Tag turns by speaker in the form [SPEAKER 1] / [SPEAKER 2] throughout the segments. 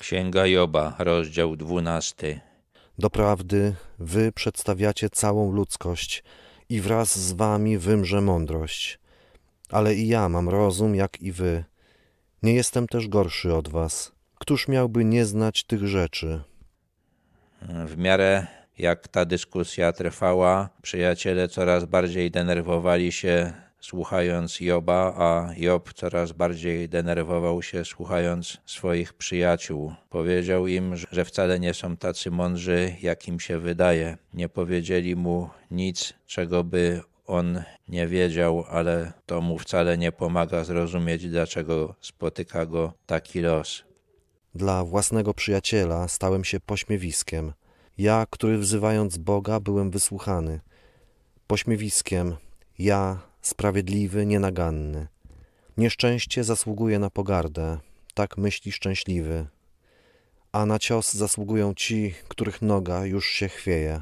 [SPEAKER 1] Księga Joba, rozdział 12.
[SPEAKER 2] Doprawdy wy przedstawiacie całą ludzkość i wraz z wami wymrze mądrość. Ale i ja mam rozum jak i wy. Nie jestem też gorszy od was. Któż miałby nie znać tych rzeczy?
[SPEAKER 1] W miarę jak ta dyskusja trwała, przyjaciele coraz bardziej denerwowali się słuchając Joba, a Job coraz bardziej denerwował się słuchając swoich przyjaciół. Powiedział im, że wcale nie są tacy mądrzy, jak im się wydaje. Nie powiedzieli mu nic, czego by on nie wiedział, ale to mu wcale nie pomaga zrozumieć, dlaczego spotyka go taki los.
[SPEAKER 2] Dla własnego przyjaciela stałem się pośmiewiskiem. Ja, który wzywając Boga byłem wysłuchany. Pośmiewiskiem, ja, sprawiedliwy, nienaganny. Nieszczęście zasługuje na pogardę, tak myśli szczęśliwy. A na cios zasługują ci, których noga już się chwieje.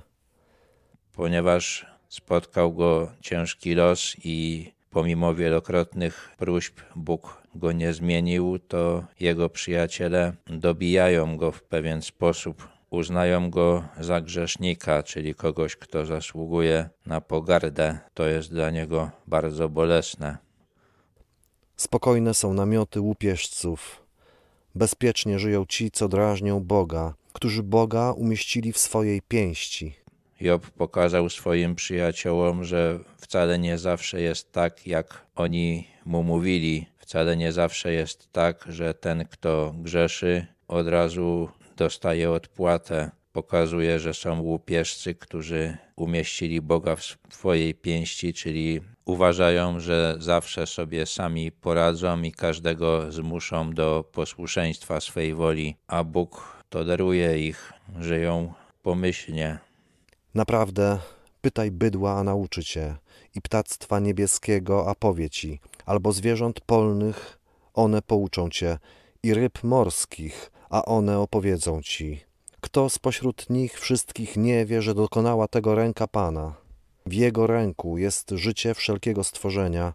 [SPEAKER 1] Ponieważ spotkał go ciężki los i pomimo wielokrotnych próśb Bóg go nie zmienił, to jego przyjaciele dobijają go w pewien sposób. Uznają go za grzesznika, czyli kogoś, kto zasługuje na pogardę. To jest dla niego bardzo bolesne.
[SPEAKER 2] Spokojne są namioty łupieżców. Bezpiecznie żyją ci, co drażnią Boga, którzy Boga umieścili w swojej pięści.
[SPEAKER 1] Job pokazał swoim przyjaciołom, że wcale nie zawsze jest tak, jak oni mu mówili. Wcale nie zawsze jest tak, że ten, kto grzeszy, od razu dostaje odpłatę. Pokazuje, że są łupieżcy, którzy umieścili Boga w swojej pięści, czyli uważają, że zawsze sobie sami poradzą i każdego zmuszą do posłuszeństwa swej woli, a Bóg toleruje ich, żyją pomyślnie.
[SPEAKER 2] Naprawdę, pytaj bydła, a nauczy cię, i ptactwa niebieskiego, a powie ci, albo zwierząt polnych, one pouczą cię, i ryb morskich, a one opowiedzą ci. Kto spośród nich wszystkich nie wie, że dokonała tego ręka Pana? W Jego ręku jest życie wszelkiego stworzenia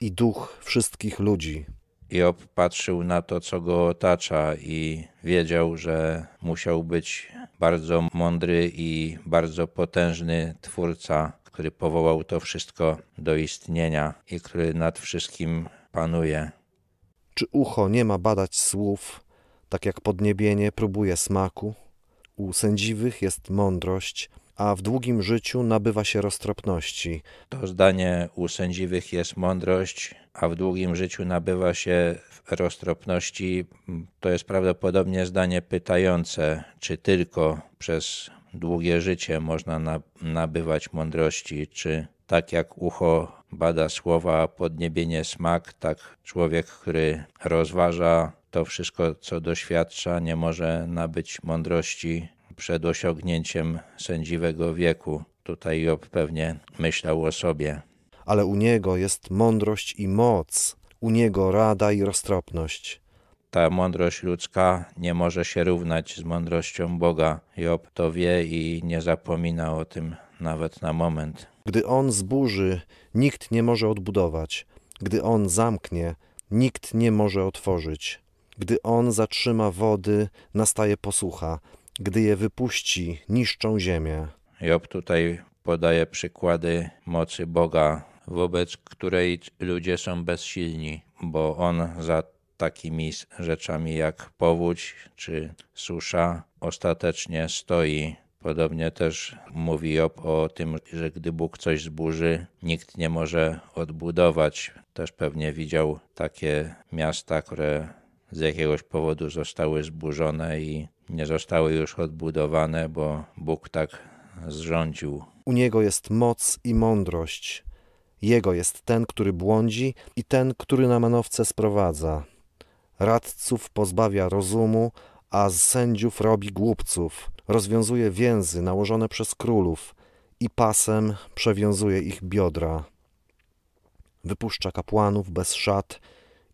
[SPEAKER 2] i duch wszystkich ludzi.
[SPEAKER 1] Job patrzył na to, co go otacza i wiedział, że musiał być bardzo mądry i bardzo potężny twórca, który powołał to wszystko do istnienia i który nad wszystkim panuje.
[SPEAKER 2] Czy ucho nie ma badać słów, tak jak podniebienie próbuje smaku? U sędziwych jest mądrość, a w długim życiu nabywa się roztropności.
[SPEAKER 1] To zdanie u sędziwych jest mądrość, a w długim życiu nabywa się roztropności. To jest prawdopodobnie zdanie pytające, czy tylko przez długie życie można nabywać mądrości, czy tak jak ucho bada słowa, podniebienie smak, tak człowiek, który rozważa to wszystko, co doświadcza, nie może nabyć mądrości przed osiągnięciem sędziwego wieku. Tutaj Job pewnie myślał o sobie.
[SPEAKER 2] Ale u niego jest mądrość i moc, u niego rada i roztropność.
[SPEAKER 1] Ta mądrość ludzka nie może się równać z mądrością Boga. Job to wie i nie zapomina o tym nawet na moment.
[SPEAKER 2] Gdy on zburzy, nikt nie może odbudować. Gdy on zamknie, nikt nie może otworzyć. Gdy on zatrzyma wody, nastaje posłucha. Gdy je wypuści, niszczą ziemię.
[SPEAKER 1] Job tutaj podaje przykłady mocy Boga, wobec której ludzie są bezsilni, bo on za takimi rzeczami jak powódź czy susza ostatecznie stoi. Podobnie też mówi Job o tym, że gdy Bóg coś zburzy, nikt nie może odbudować. Też pewnie widział takie miasta, które z jakiegoś powodu zostały zburzone i nie zostały już odbudowane, bo Bóg tak zrządził.
[SPEAKER 2] U Niego jest moc i mądrość. Jego jest ten, który błądzi i ten, który na manowce sprowadza. Radców pozbawia rozumu, a z sędziów robi głupców. Rozwiązuje więzy nałożone przez królów i pasem przewiązuje ich biodra. Wypuszcza kapłanów bez szat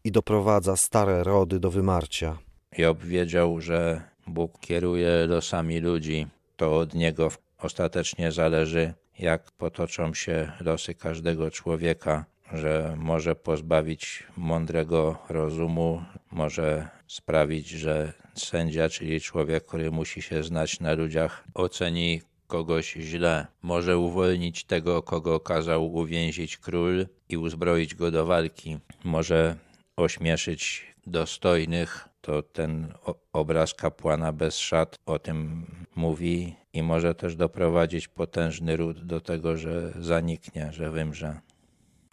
[SPEAKER 2] i doprowadza stare rody do wymarcia.
[SPEAKER 1] Job wiedział, że Bóg kieruje losami ludzi. To od Niego ostatecznie zależy, jak potoczą się losy każdego człowieka, że może pozbawić mądrego rozumu, może sprawić, że sędzia, czyli człowiek, który musi się znać na ludziach, oceni kogoś źle, może uwolnić tego, kogo kazał uwięzić król i uzbroić go do walki, może ośmieszyć dostojnych, to ten obraz kapłana bez szat o tym mówi i może też doprowadzić potężny ród do tego, że zaniknie, że wymrze.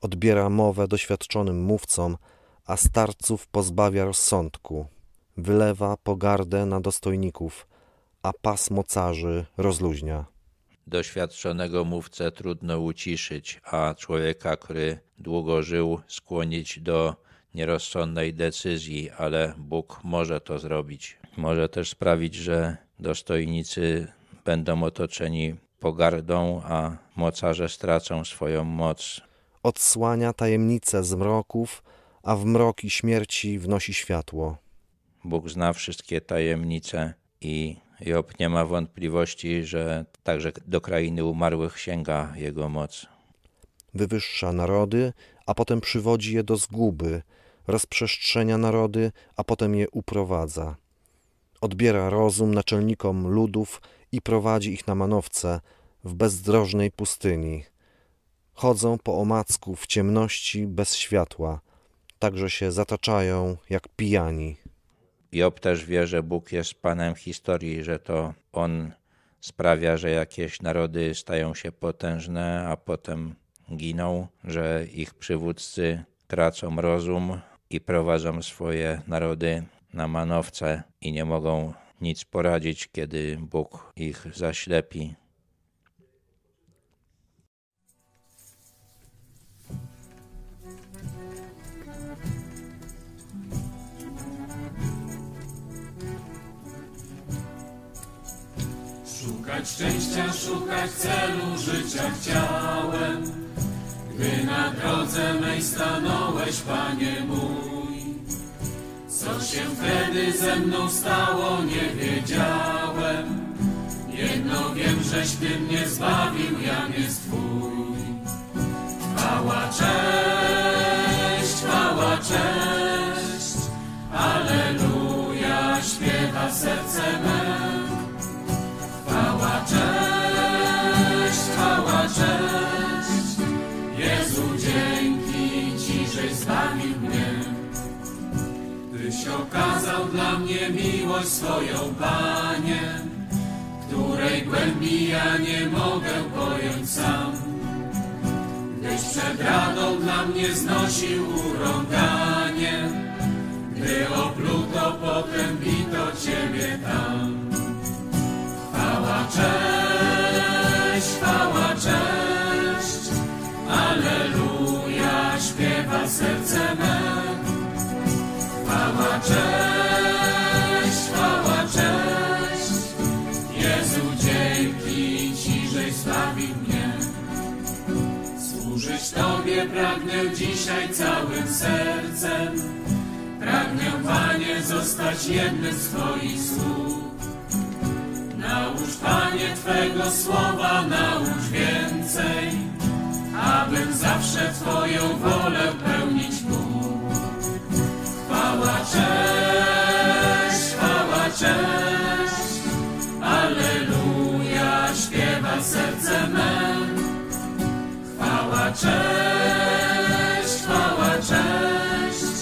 [SPEAKER 2] Odbiera mowę doświadczonym mówcom, a starców pozbawia rozsądku. Wylewa pogardę na dostojników, a pas mocarzy rozluźnia.
[SPEAKER 1] Doświadczonego mówcę trudno uciszyć, a człowieka, który długo żył, skłonić do nierozsądnej decyzji, ale Bóg może to zrobić. Może też sprawić, że dostojnicy będą otoczeni pogardą, a mocarze stracą swoją moc.
[SPEAKER 2] Odsłania tajemnice zmroków, a w mroki śmierci wnosi światło.
[SPEAKER 1] Bóg zna wszystkie tajemnice i Job nie ma wątpliwości, że także do krainy umarłych sięga jego moc.
[SPEAKER 2] Wywyższa narody, a potem przywodzi je do zguby, rozprzestrzenia narody, a potem je uprowadza. Odbiera rozum naczelnikom ludów i prowadzi ich na manowce w bezdrożnej pustyni. Chodzą po omacku w ciemności bez światła, także się zataczają jak pijani.
[SPEAKER 1] Job też wie, że Bóg jest Panem historii, że to On sprawia, że jakieś narody stają się potężne, a potem giną, że ich przywódcy tracą rozum i prowadzą swoje narody na manowce i nie mogą nic poradzić, kiedy Bóg ich zaślepi.
[SPEAKER 3] Szukać szczęścia, szukać celu życia chciałem, gdy na drodze mej stanąłeś, Panie mój. Co się wtedy ze mną stało, nie wiedziałem. Jedno wiem, żeś Ty mnie zbawił, Jan jest Twój. Chwała, cześć, chwała, cześć, Aleluja, śpiewa serce me. Okazał dla mnie miłość swoją, Panie, której głębi ja nie mogę pojąć sam. Gdyś przed radą dla mnie znosił urąganie, gdy Jezu, dzięki Ci, żeś zbawił mnie. Służyć Tobie pragnę dzisiaj całym sercem, pragnę, Panie, zostać jednym z Twoich sług. Naucz, Panie, Twego słowa, naucz więcej, abym zawsze Twoją wolę cześć, chwała, cześć,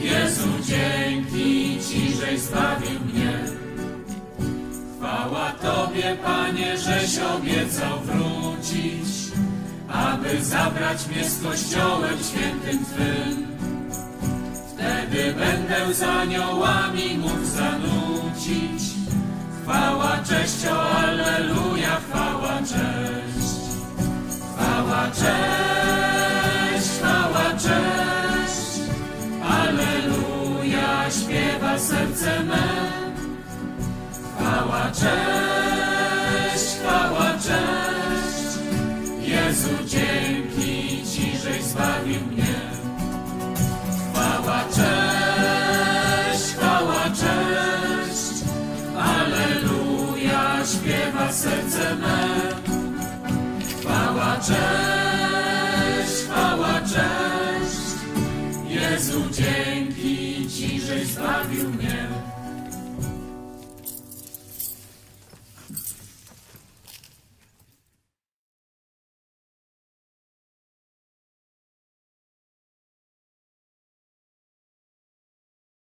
[SPEAKER 3] Jezu, dzięki Ci, żeś zbawił mnie. Chwała Tobie, Panie, żeś obiecał wrócić, aby zabrać mnie z Kościołem świętym Twym. Wtedy będę z aniołami mógł zanucić. Cześć, chwała, cześć. Alleluja, śpiewa serce me. Chwała, cześć. Dzięki Ci, żeś zbawił mnie.